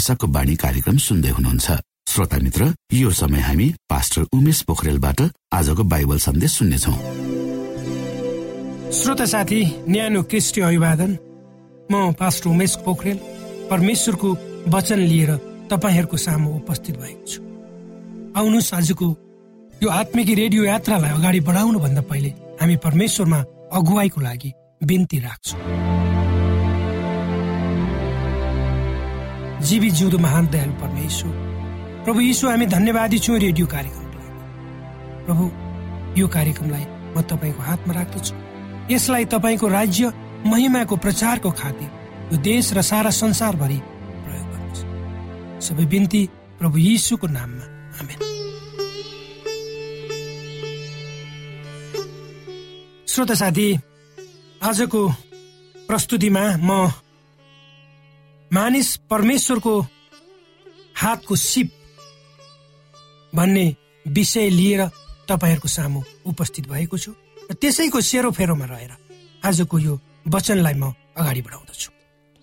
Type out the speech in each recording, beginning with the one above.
आशाको बाणी कार्यक्रम सुन्दै हुनुहुन्छ। श्रोता मित्र यो समय हामी पास्टर उमेश पोखरेलबाट आजको बाइबल सन्देश सुन्नेछौ। श्रोता साथी न्यानो क्रिस्टी अभिवादन। म पास्टर उमेश पोखरेल परमेश्वरको वचन लिएर तपाईँहरूको सामु उपस्थित भएको छु। आउनुहोस् आजको यो आत्मिकी रेडियो यात्रालाई अगाडि बढाउनुभन्दा पहिले हामी परमेश्वरमा अगुवाईको लागि बिन्ती राख्छौँ। जीवी जिउँदो महान दयालु परमेश्वर। प्रभु यीशु हामी धन्यवादी छौँ रेडियो कार्यक्रमको लागि प्रभु यो कार्यक्रमलाई म तपाईँको हातमा राख्दछु। यसलाई तपाईँको राज्य महिमाको प्रचारको खातिर यो देश र सारा संसारभरि प्रयोग गर्नुहोस् सबै बिन्ती प्रभु यीशुको नाममा। आमेन। श्रोता साथी आजको प्रस्तुतिमा म मानिस परमेश्वरको हातको सिप भन्ने विषय लिएर तपाईँहरूको सामु उपस्थित भएको छु र त्यसैको सेरोफेरोमा रहेर आजको यो वचनलाई म अगाडि बढाउँदछु।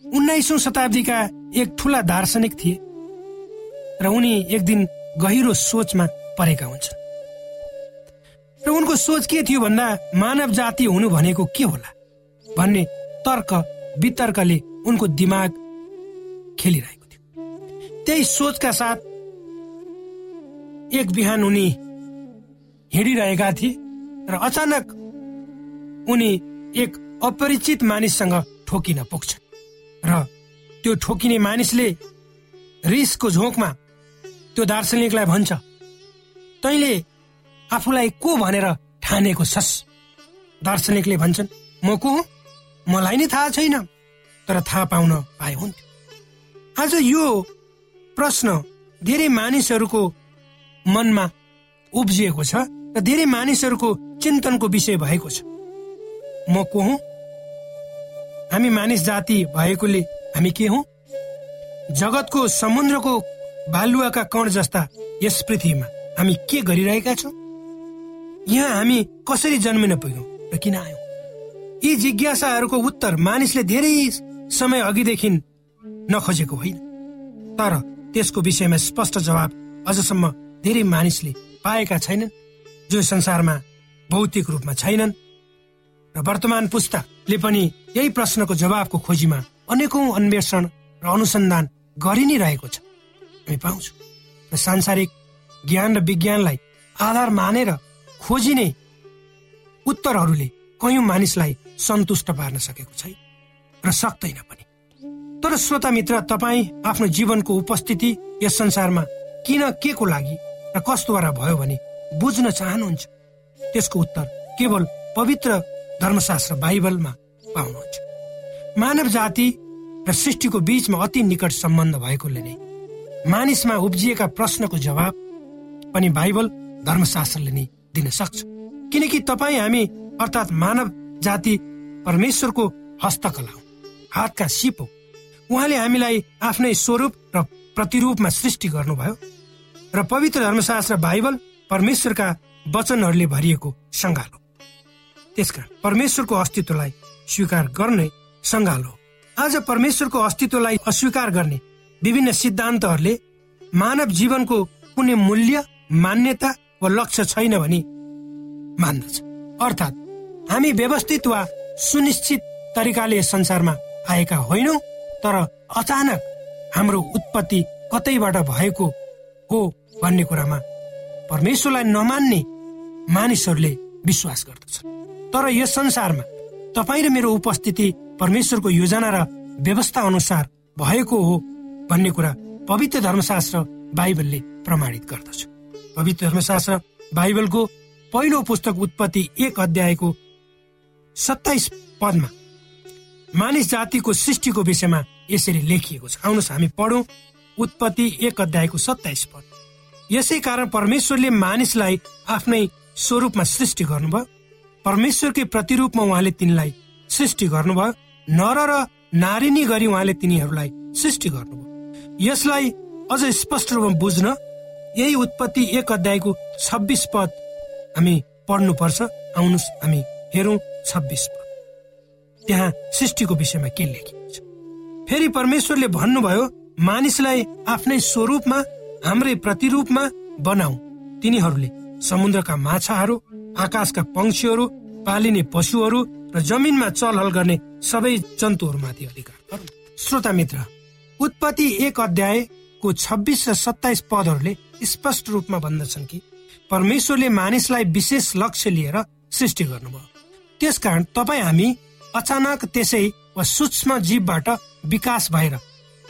उन्नाइसौँ शताब्दीका एक ठुला दार्शनिक थिए र उनी एक दिन गहिरो सोचमा परेका हुन्छन्। र उनको सोच के थियो भन्दा मानव जाति हुनु भनेको के होला भन्ने तर्क वितर्कले उनको दिमाग खेलिरहेको थियो। त्यही सोचका साथ एक बिहान उनी हिँडिरहेका थिए र अचानक उनी एक अपरिचित मानिससँग ठोकिन पुग्छ र त्यो ठोकिने मानिसले रिसको झोकमा त्यो दार्शनिकलाई भन्छ तैले आफूलाई को भनेर ठानेको छस्? दार्शनिकले भन्छन् म को मलाई नै थाहा छैन। तर थाहा पाउन पाए हुन्थ्यो। आज यो प्रश्न धेरै मानिसहरूको मनमा उब्जिएको छ र धेरै मानिसहरूको चिन्तनको विषय भएको छ। म को हुँ? हामी मानिस जाति भएकोले हामी के हौ? जगतको समुद्रको बालुवाका कण जस्ता यस पृथ्वीमा हामी के गरिरहेका छौँ? यहाँ हामी कसरी जन्मिन पुग्यौँ र किन आयौँ? यी जिज्ञासाहरूको उत्तर मानिसले धेरै समय अघिदेखि नखोजेको होइन। तर त्यसको विषयमा स्पष्ट जवाब अझसम्म धेरै मानिसले पाएका छैनन् जो संसारमा भौतिक रूपमा छैनन्। र वर्तमान पुस्ताले पनि यही प्रश्नको जवाबको खोजीमा अनेकौं अन्वेषण र अनुसन्धान गरि नै रहेको छ। हामी पाउँछौँ। र सांसारिक ज्ञान र विज्ञानलाई आधार मानेर खोजिने उत्तरहरूले कयौं मानिसलाई सन्तुष्ट पार्न सकेको छैन। र सक्दैन पनि। तर श्रोता मित्र तपाईँ आफ्नो जीवनको उपस्थिति यस संसारमा किन के को लागि र कस्तोद्वारा भयो भने बुझ्न चाहनुहुन्छ? त्यसको उत्तर केवल पवित्र धर्मशास्त्र बाइबलमा पाउनुहुन्छ। मानव जाति र सृष्टिको बीचमा अति निकट सम्बन्ध भएकोले नै मानिसमा उब्जिएका प्रश्नको जवाब पनि बाइबल धर्मशास्त्रले नै दिन सक्छ। किनकि तपाईँ हामी अर्थात् मानव जाति परमेश्वरको हस्तकला हो हातका सिप हो उहाँले हामीलाई आफ्नै स्वरूप र प्रतिरूपमा सृष्टि गर्नुभयो र पवित्र धर्मशास्त्र बाइबल परमेश्वरका वचनहरूले भरिएको सङ्घाल त्यसकारण परमेश्वरको अस्तित्वलाई स्वीकार गर्ने सङ्घाल आज परमेश्वरको अस्तित्वलाई अस्वीकार गर्ने विभिन्न सिद्धान्तहरूले मानव जीवनको कुनै मूल्य मान्यता वा लक्ष्य छैन भनी मान्दछ। अर्थात् हामी व्यवस्थित वा सुनिश्चित तरिकाले संसारमा आएका होइनौँ तर अचानक हाम्रो उत्पत्ति कतैबाट भएको हो भन्ने कुरामा परमेश्वरलाई नमान्ने मानिसहरूले विश्वास गर्दछ तर यस संसारमा तपाईँ र मेरो उपस्थिति परमेश्वरको योजना र व्यवस्था अनुसार भएको हो भन्ने कुरा पवित्र धर्मशास्त्र बाइबलले प्रमाणित गर्दछ। पवित्र धर्मशास्त्र बाइबलको पहिलो पुस्तक उत्पत्ति एक अध्यायको सत्ताइस पदमा मानिस जातिको सृष्टिको विषयमा यसरी लेखिएको छ। आउनुहोस् हामी पढौँ। उत्पत्ति एक अध्यायको सत्ताइस पद। यसै कारण परमेश्वरले मानिसलाई आफ्नै स्वरूपमा सृष्टि गर्नुभयो। परमेश्वरकै प्रतिरूपमा उहाँले तिनलाई सृष्टि गर्नुभयो। नर र नारिनी गरी उहाँले तिनीहरूलाई सृष्टि गर्नुभयो। यसलाई अझ स्पष्ट रूपमा बुझ्न यही उत्पत्ति एक अध्यायको छब्बिस पद हामी पढ्नुपर्छ। आउनुहोस् हामी हेरौँ छब्बिस त्यहाँ सृष्टिको विषयमा के लेखिएको छ? फेरि परमेश्वरले भन्नुभयो मानिसलाई आफ्नै स्वरूपमा हाम्रै प्रतिरूपमा बनाऊ। तिनीहरूले समुद्रका माछाहरू आकाशका पंक्षीहरू पालिने पशुहरू र जमिनमा चलहल गर्ने सबै जन्तुहरूमाथि अधिकार श्रोता मित्र उत्पत्ति एक अध्यायको छब्बिस र सत्ताइस पदहरूले स्पष्ट रूपमा भन्दछन् कि परमेश्वरले मानिसलाई विशेष लक्ष्य लिएर सृष्टि गर्नुभयो। त्यसकारण तपाईँ हामी अचानक त्यसै वा सूक्ष्म जीवबाट विकास भएर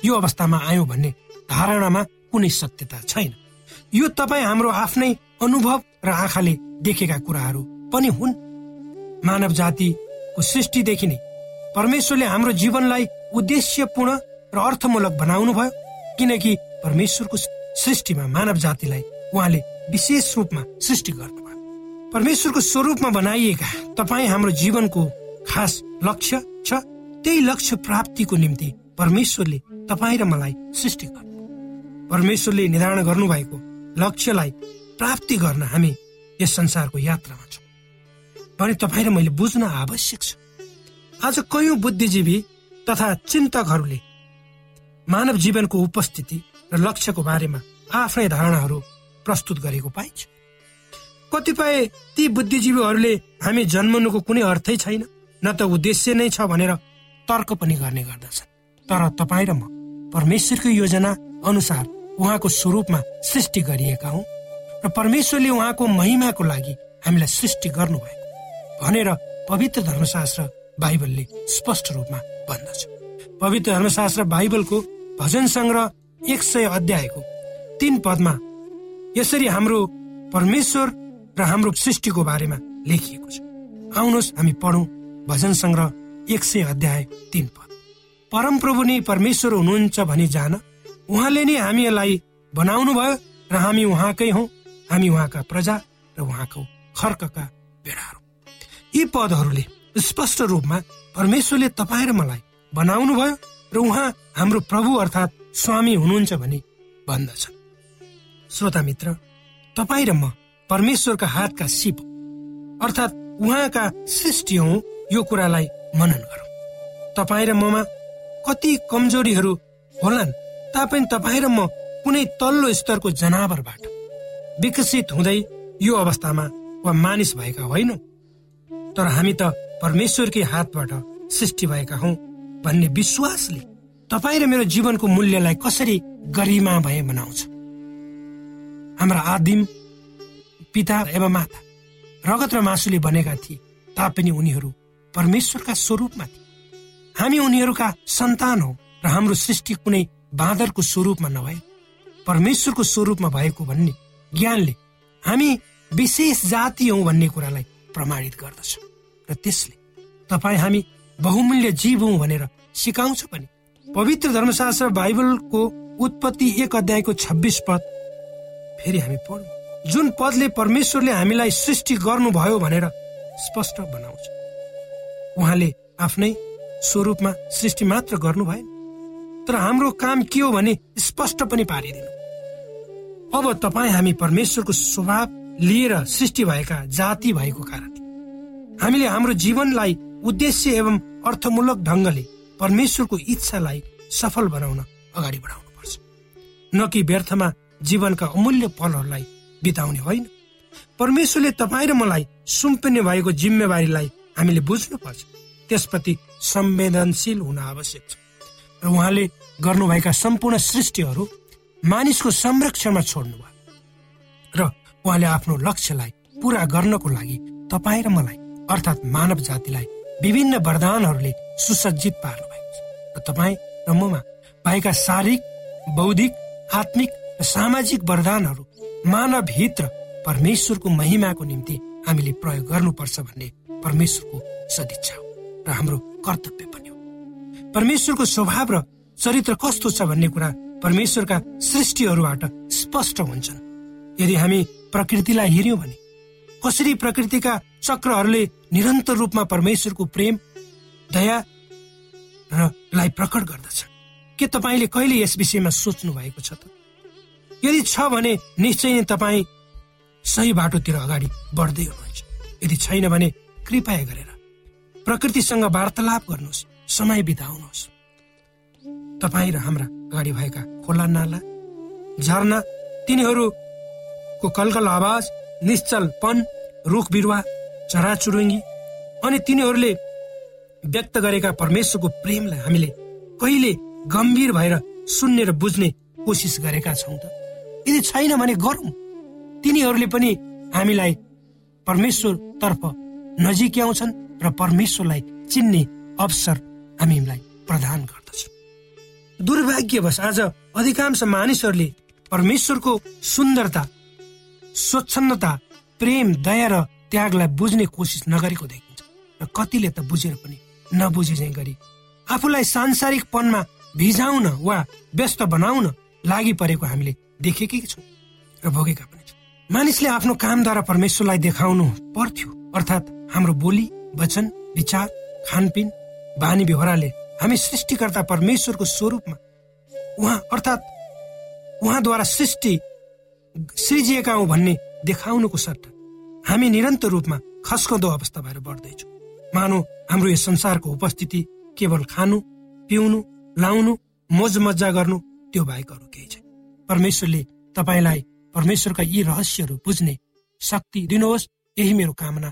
यो अवस्थामा आयौँ भन्ने धारणामा कुनै सत्यता छैन। यो तपाईँ हाम्रो आफ्नै अनुभव र आँखाले देखेका कुराहरू पनि हुन्। मानव जातिको सृष्टिदेखि नै परमेश्वरले हाम्रो जीवनलाई उद्देश्यपूर्ण र अर्थमूलक बनाउनु भयो किनकि परमेश्वरको सृष्टिमा मानव जातिलाई उहाँले विशेष रूपमा सृष्टि गर्नुभयो। परमेश्वरको स्वरूपमा बनाइएका तपाईँ हाम्रो जीवनको खास लक्ष्य छ त्यही लक्ष्य प्राप्तिको निम्ति परमेश्वरले तपाईँ र मलाई सृष्टि गर्नु। परमेश्वरले निर्धारण गर्नुभएको लक्ष्यलाई प्राप्ति गर्न हामी यस संसारको यात्रामा छौँ। भने तपाईँ र मैले बुझ्न आवश्यक छ। आज कयौं बुद्धिजीवी तथा चिन्तकहरूले मानव जीवनको उपस्थिति र लक्ष्यको बारेमा आफ्नै धारणाहरू प्रस्तुत गरेको पाइन्छ। कतिपय ती बुद्धिजीवीहरूले हामी जन्मनुको कुनै अर्थै छैन। न त उद्देश्य नै छ भनेर तर्क पनि गर्ने गर्दछन् तर तपाईँ र म परमेश्वरको योजना अनुसार उहाँको स्वरूपमा सृष्टि गरिएका हौ र परमेश्वरले उहाँको महिमाको लागि हामीलाई सृष्टि गर्नुभएको भनेर पवित्र धर्मशास्त्र बाइबलले स्पष्ट रूपमा भन्दछ। पवित्र धर्मशास्त्र बाइबलको भजन सङ्ग्रह एक सय अध्यायको तीन पदमा यसरी हाम्रो परमेश्वर र हाम्रो सृष्टिको बारेमा लेखिएको छ। आउनुहोस् हामी पढौँ। भजन सङ्ग्रह एक सय अध्याय तीन पद। परम प्रभु नै परमेश्वर हुनुहुन्छ भनी जान उहाँले नै हामीलाई बनाउनु भयो र हामी उहाँकै हौ। हामी उहाँका प्रजा र उहाँको खर्कका बेडाहरू यी पदहरूले स्पष्ट रूपमा परमेश्वरले तपाईँ र मलाई बनाउनु भयो र उहाँ हाम्रो प्रभु अर्थात् स्वामी हुनुहुन्छ भनी भन्दछ श्रोता मित्र तपाईँ र म परमेश्वरका हातका सिप अर्थात् उहाँका सृष्टि हौ यो कुरालाई मनन गरौँ। तपाईँ र ममा कति कमजोरीहरू होलान् तापनि तपाईँ र म कुनै तल्लो स्तरको जनावरबाट विकसित हुँदै यो अवस्थामा वा मानिस भएका होइनौ। तर हामी त परमेश्वरकै हातबाट सृष्टि भएका हौ भन्ने विश्वासले तपाईँ र मेरो जीवनको मूल्यलाई कसरी गरिमा भए बनाउँछ हाम्रा आदिम पिता एवं माता रगत र मासुले बनेका थिए तापनि उनीहरू परमेश्वरका स्वरूपमा थिए। हामी उनीहरूका सन्तान हौ र हाम्रो सृष्टि कुनै बाँदरको स्वरूपमा नभए परमेश्वरको स्वरूपमा भएको भन्ने ज्ञानले हामी विशेष जाति हौ भन्ने कुरालाई प्रमाणित गर्दछ। र त्यसले तपाईँ हामी बहुमूल्य जीव हौ भनेर सिकाउँछ पनि। पवित्र धर्मशास्त्र बाइबलको उत्पत्ति एक अध्यायको छब्बिस पद फेरि हामी पढौँ जुन पदले परमेश्वरले हामीलाई सृष्टि गर्नुभयो भनेर स्पष्ट बनाउँछ। उहाँले आफ्नै स्वरूपमा सृष्टि मात्र गर्नु भएन तर हाम्रो काम के हो भने स्पष्ट पनि पारिदिनु। अब तपाईँ हामी परमेश्वरको स्वभाव लिएर सृष्टि भएका जाति भएको कारण। हामीले हाम्रो जीवनलाई उद्देश्य एवं अर्थमूलक ढङ्गले परमेश्वरको इच्छालाई सफल बनाउन अगाडि बढाउनु पर्छ न कि व्यर्थमा जीवनका अमूल्य पलहरूलाई बिताउने होइन। परमेश्वरले तपाईँ र मलाई सुम्पिने भएको जिम्मेवारीलाई हामीले बुझ्नुपर्छ त्यसप्रति संवेदनशील हुन आवश्यक छ। र उहाँले गर्नुभएका सम्पूर्ण सृष्टिहरू मानिसको संरक्षणमा छोड्नुभयो। र उहाँले आफ्नो लक्ष्यलाई पूरा गर्नको लागि तपाईँ र मलाई अर्थात् मानव जातिलाई विभिन्न वरदानहरूले सुसज्जित पार्नु भएको छ। र तपाईँ र ममा भएका शारीरिक बौद्धिक आत्मिक र सामाजिक वरदानहरू मानव हित र परमेश्वरको महिमाको निम्ति हामीले प्रयोग गर्नुपर्छ भन्ने परमेश्वरको सदिच्छा हो र हाम्रो कर्तव्य पनि हो परमेश्वरको स्वभाव र चरित्र कस्तो छ भन्ने कुरा परमेश्वरका सृष्टिहरूबाट स्पष्ट हुन्छन्। यदि हामी प्रकृतिलाई हेर्यौँ भने कसरी प्रकृतिका चक्रहरूले निरन्तर रूपमा परमेश्वरको प्रेम दया र लाई प्रकट गर्दछ? के तपाईँले कहिले यस विषयमा सोच्नु भएको छ त? यदि छ भने निश्चय नै तपाईँ सही बाटोतिर अगाडि बढ्दै हुनुहुन्छ। यदि छैन भने कृपया गरेर प्रकृतिसँग वार्तालाप गर्नुहोस् समय बिताउनुहोस्। तपाईँ र हाम्रा अगाडि भएका खोला नाला झरना तिनीहरूको कलकल आवाज निश्चलपन रुख बिरुवा चराचुरुङ्गी अनि तिनीहरूले व्यक्त गरेका परमेश्वरको प्रेमलाई हामीले कहिले गम्भीर भएर सुन्ने र बुझ्ने कोसिस गरेका छौँ त। यदि छैन भने गरौँ। तिनीहरूले पनि हामीलाई परमेश्वरतर्फ नजिक्याउँछन् र परमेश्वरलाई चिन्ने अवसर हामीलाई प्रदान गर्दछ दुर्भाग्यवश आज अधिकांश मानिसहरूले परमेश्वरको सुन्दरता स्वच्छन्दता प्रेम दया र त्यागलाई बुझ्ने कोसिस नगरेको देखिन्छ र कतिले त बुझेर पनि नबुझे चाहिँ गरी आफूलाई सांसारिकपनमा भिजाउन वा व्यस्त बनाउन लागि परेको हामीले देखेकै छौँ र भोगेका पनि छौँ। मानिसले आफ्नो कामद्वारा परमेश्वरलाई देखाउनु पर्थ्यो अर्थात् हाम्रो बोली वचन विचार खानपिन बानी व्यवहारले हामी सृष्टिकर्ता परमेश्वरको स्वरूपमा उहाँ अर्थात् उहाँद्वारा सृष्टि सृजिएका हौ भन्ने देखाउनुको सट्टा हामी निरन्तर रूपमा खस्कँदो अवस्था भएर बढ्दैछौँ। मानौ हाम्रो यस संसारको उपस्थिति केवल खानु पिउनु लाउनु मोज मजा गर्नु त्यो बाहेक अरू केही छैन। परमेश्वरले तपाईँलाई परमेश्वरका यी रहस्यहरू बुझ्ने शक्ति दिनुहोस्। यही मेरो कामना।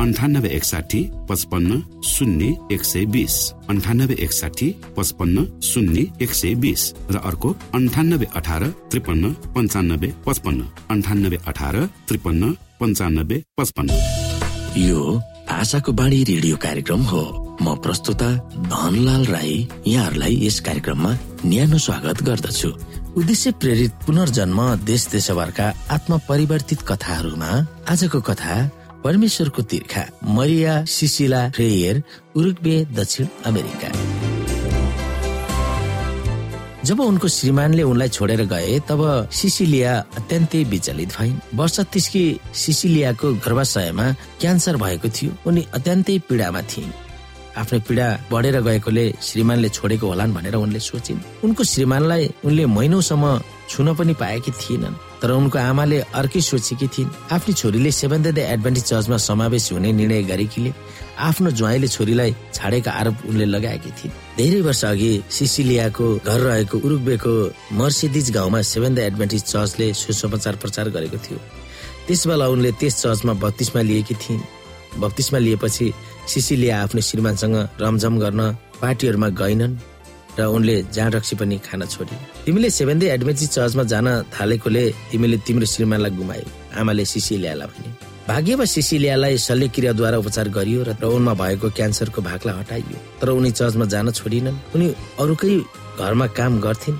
अन्ठानब्बे एकसाठी पचपन्न शून्य एक सय बिस। अन्ठानब्बे एकसाठी पचपन्न शून्य एक सय बिस। र अर्को अन्ठानब्बे अठार त्रिपन्न पन्चानब्बे पचपन्न। अन्ठानब्बे अठार त्रिपन्न पन्चानब्बे पचपन्न। यो आशाको बाणी रेडियो कार्यक्रम हो। म प्रस्तुता धनलाल राई। यहाँहरूलाई यस कार्यक्रममा न्यानो स्वागत गर्दछु। उद्देश्य प्रेरित पुनर्जन्म देश देशभरका आत्म परिवर्तित कथाहरूमा आजको कथा परमेश्वरको तिर्खा मरिया सिसिला फ्रेयर उरुग्वे दक्षिण अमेरिका। जब उनको श्रीमानले उनलाई छोडेर गए तब सिसिलिया अत्यन्तै विचलित भइन्। वर्ष तिस्की सिसिलियाको गर्भाशयमा क्यान्सर भएको थियो। उनी अत्यन्तै पीडामा थिइन्। आफ्नो पीडा बढेर गएकोले श्रीमानले छोडेको होलान् भनेर उनले सोचिन्। उनको श्रीमानलाई उनले महिनौसम्म छुन पनि पाएकी थिएनन्। तर उनको आमाले अर्कै सोचेकी थिइन्। आफ्नो छोरीले सेभेन्थ डे एडभान्टेज चर्चमा समावेश हुने निर्णय गरेकीले आफ्नो ज्वाइँले छोरीलाई छाडेका आरोप उनले लगाएकी थिइन्। धेरै वर्ष अघि सिसिलियाको घर रहेको उरुग्वेको मर्सिदिज गाउँमा सेभेन्थ एडभान्टेज चर्चले सुसमाचार प्रचार गरेको थियो। त्यस बेला उनले त्यस चर्चमा बत्तिसमा लिएकी थिइन्। बत्तिसमा लिएपछि सिसिलिया आफ्नो श्रीमानसँग रमझम गर्न पार्टीहरूमा गएनन्। र उनले जाँड रक्सी पनि खान छोडे। तिमीले सेभेन डे एडभेन्चिज चर्चमा जान थालेकोले तिमीले तिम्रो श्रीमानलाई गुमायो आमाले सिसिलियालाई भने। भाग्यमा सिसिलियालाई शल्यक्रियाद्वारा उपचार गरियो र उनमा भएको क्यान्सरको भागलाई हटाइयो। तर उनी चर्चमा जान छोडिनन्। उनी अरूकै घरमा काम गर्थिन्।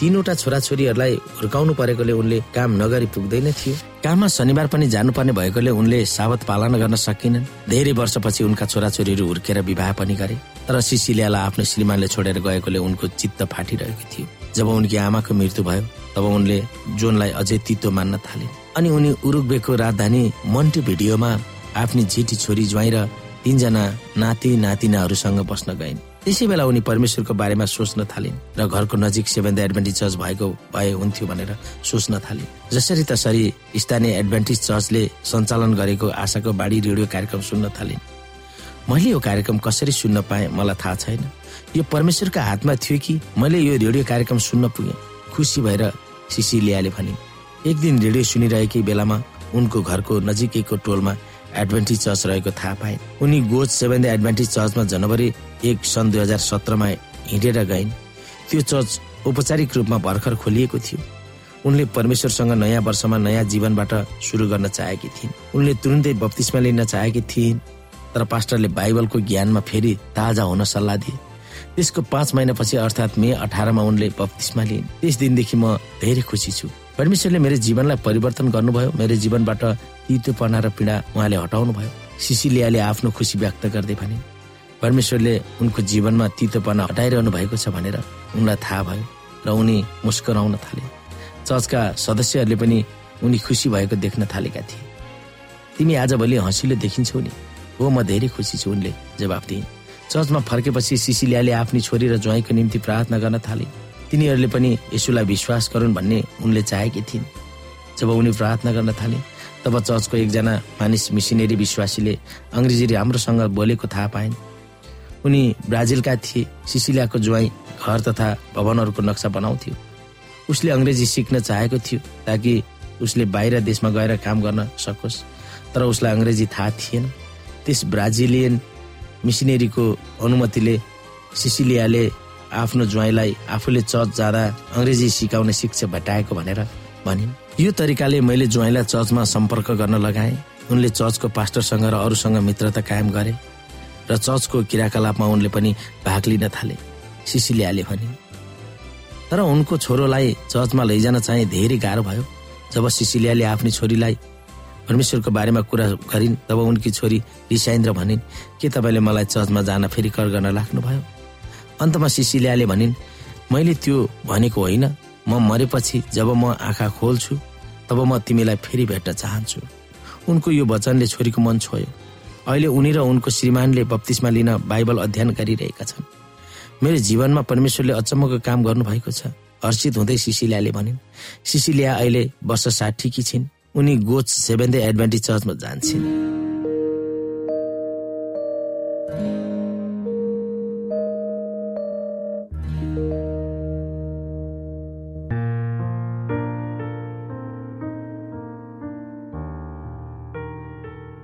तीनवटा छोराछोरीहरूलाई हुर्काउनु परेकोले उनले काम नगरी पुग्दैन थियो। काममा शनिबार पनि जानुपर्ने भएकोले उनले सावत पालना गर्न सकिनन्। धेरै वर्षपछि उनका छोराछोरीहरू हुर्केर विवाह पनि गरे। तर सिसिलियालाई आफ्नो श्रीमानले छोडेर गएकोले उनको चित्त फाटिरहेको थियो। जब उनकी आमाको मृत्यु भयो तब उनले जोनलाई अझै तितो मान्न थाले। अनि उनी उरुग्वेको राजधानी मन्टी भिडियोमा आफ्नी जेठी छोरी ज्वाइँ र तीनजना नाति नातिनाहरूसँग बस्न गइन्। त्यसै बेला उनी परमेश्वरको बारेमा सोच्न थालिन् र घरको नजिक सेभेन एडभान्टेज चर्च भएको भए हुन्थ्यो भनेर सोच्न थालिन्। जसरी तसरी स्थानीय एडभान्टेज चर्चले सञ्चालन गरेको आशाको बाढी रेडियो कार्यक्रम सुन्न थालिन्। मैले यो कार्यक्रम कसरी सुन्न पाएँ मलाई थाहा छैन। यो परमेश्वरका हातमा थियो कि मैले यो रेडियो कार्यक्रम सुन्न पुगेँ। खुसी भएर सिसिलियाले भनिन् एक दिन रेडियो सुनिरहेकै बेलामा उनको घरको नजिकैको टोलमा एडभेन्टिज चर्च रहेको थाहा पाए। उनी गोज सेभेन एडभेन्टिज चर्चमा जनवरी एक सन् दुई हजार सत्रमा हिँडेर गइन्। त्यो चर्च औपचारिक रूपमा भर्खर खोलिएको थियो। उनले परमेश्वरसँग नयाँ वर्षमा नयाँ जीवनबाट सुरु गर्न चाहेकी थिइन्। उनले तुरुन्तै बत्तिसमा लिन चाहेकी थिइन्। तर पास्टरले बाइबलको ज्ञानमा फेरि ताजा हुन सल्लाह दिए। त्यसको पाँच महिनापछि अर्थात् मे अठारमा उनले बत्तिसमा लिइन् त्यस दिनदेखि म धेरै खुसी छु। परमेश्वरले मेरो जीवनलाई परिवर्तन गर्नुभयो। मेरो जीवनबाट तितोपना र पीडा उहाँले हटाउनु भयो सिसिलियाले आफ्नो खुसी व्यक्त गर्दै भने परमेश्वरले उनको जीवनमा तितोपना हटाइरहनु भएको छ भनेर उनलाई थाहा भयो र उनी मुस्कराउन थाले। चर्चका सदस्यहरूले पनि उनी खुसी भएको देख्न थालेका थिए। तिमी आजभोलि हँसिलो देखिन्छौ नि। हो म धेरै खुसी छु उनले जवाब दिइन् चर्चमा फर्केपछि सिसिलियाले आफ्नी छोरी र ज्वाइँको निम्ति प्रार्थना गर्न थाले। तिनीहरूले पनि यसुलाई विश्वास गरून् भन्ने उनले चाहेकी थिइन्। जब उनी प्रार्थना गर्न थाले तब चर्चको एकजना मानिस मिसिनेरी विश्वासीले अङ्ग्रेजी राम्रोसँग बोलेको थाहा पाइन्। उनी ब्राजिलका थिए सिसिलियाको ज्वाइँ घर तथा भवनहरूको नक्सा बनाउँथ्यो। उसले अङ्ग्रेजी सिक्न चाहेको थियो ताकि उसले बाहिर देशमा गएर काम गर्न सकोस् तर उसलाई अङ्ग्रेजी थाहा थिएन। त्यस ब्राजिलियन मिसिनेरीको अनुमतिले सिसिलियाले आफ्नो ज्वाइँलाई आफूले चर्च जाँदा अङ्ग्रेजी सिकाउने शिक्षा भेटाएको भनेर भनिन्। यो तरिकाले मैले ज्वाइँलाई चर्चमा सम्पर्क गर्न लगाएँ। उनले चर्चको पास्टरसँग र अरूसँग मित्रता कायम गरे र चर्चको क्रियाकलापमा उनले पनि भाग लिन थाले सिसिलियाले भनिन्। तर उनको छोरोलाई चर्चमा लैजान चाहिँ धेरै गाह्रो भयो। जब सिसिलियाले आफ्नी छोरीलाई परमेश्वरको बारेमा कुरा गरिन् तब उनकी छोरी रिसाइन् र भनिन् के तपाईँले मलाई चर्चमा जान फेरि कर गर्न लाग्नुभयो? अन्तमा सिसिलियाले भनिन् मैले त्यो भनेको होइन। म मरेपछि जब म आँखा खोल्छु तब म तिमीलाई फेरि भेट्न चाहन्छु। उनको यो वचनले छोरीको मन छोयो। अहिले उनी र उनको श्रीमानले बत्तिसमा लिन बाइबल अध्ययन गरिरहेका छन्। मेरो जीवनमा परमेश्वरले अचम्मको काम गर्नुभएको छ। हर्षित हुँदै सिसिलियाले भनिन् सिसिलिया अहिले वर्ष साठीकी छिन्? उनी गोच सेभेन एडभान्टेज चर्चमा जान्छन्।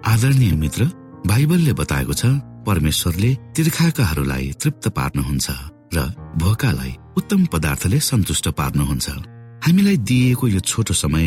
आदरणीय मित्र बाइबलले बताएको छ परमेश्वरले तिर्खाकाहरूलाई तृप्त पार्नुहुन्छ र भोकालाई उत्तम पदार्थले सन्तुष्ट पार्नुहुन्छ। हामीलाई दिइएको यो छोटो समय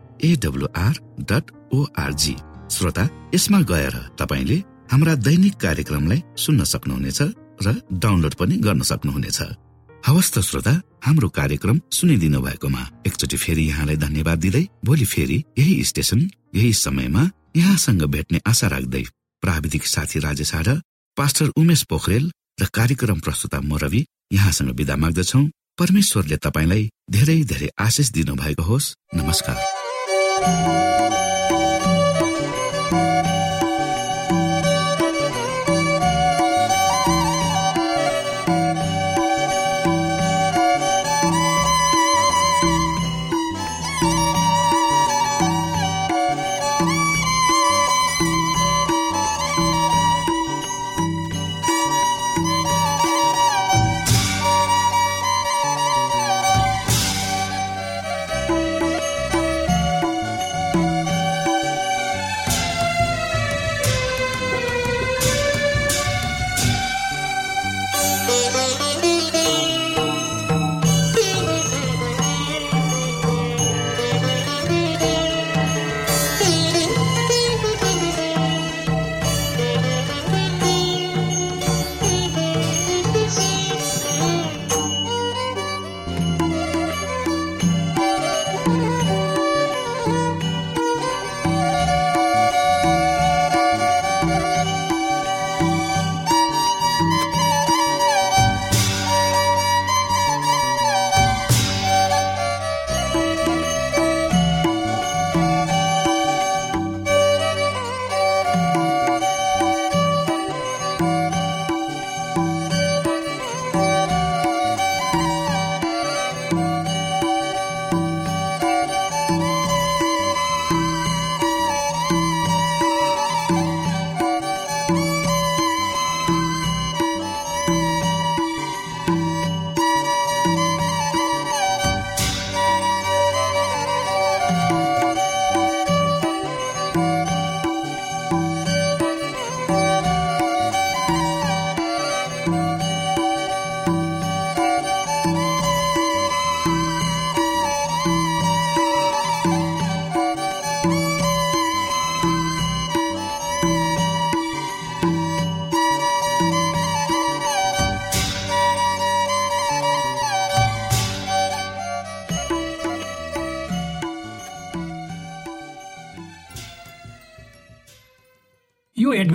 AWR dot O R G श्रोता यसमा गएर तपाईँले हाम्रा दैनिक कार्यक्रमलाई सुन्न सक्नुहुनेछ र डाउनलोड पनि गर्न सक्नुहुनेछ। हवस् त श्रोता हाम्रो कार्यक्रम सुनिदिनु भएकोमा एकचोटि फेरि यहाँलाई धन्यवाद दिँदै भोलि फेरि यही स्टेशन यही समयमा यहाँसँग भेट्ने आशा राख्दै प्राविधिक साथी राजेश पास्टर उमेश पोखरेल र कार्यक्रम प्रस्तुता म रवि यहाँसँग विदा माग्दछौ। परमेश्वरले तपाईँलाई धेरै धेरै आशिष दिनु भएको होस्। नमस्कार। यो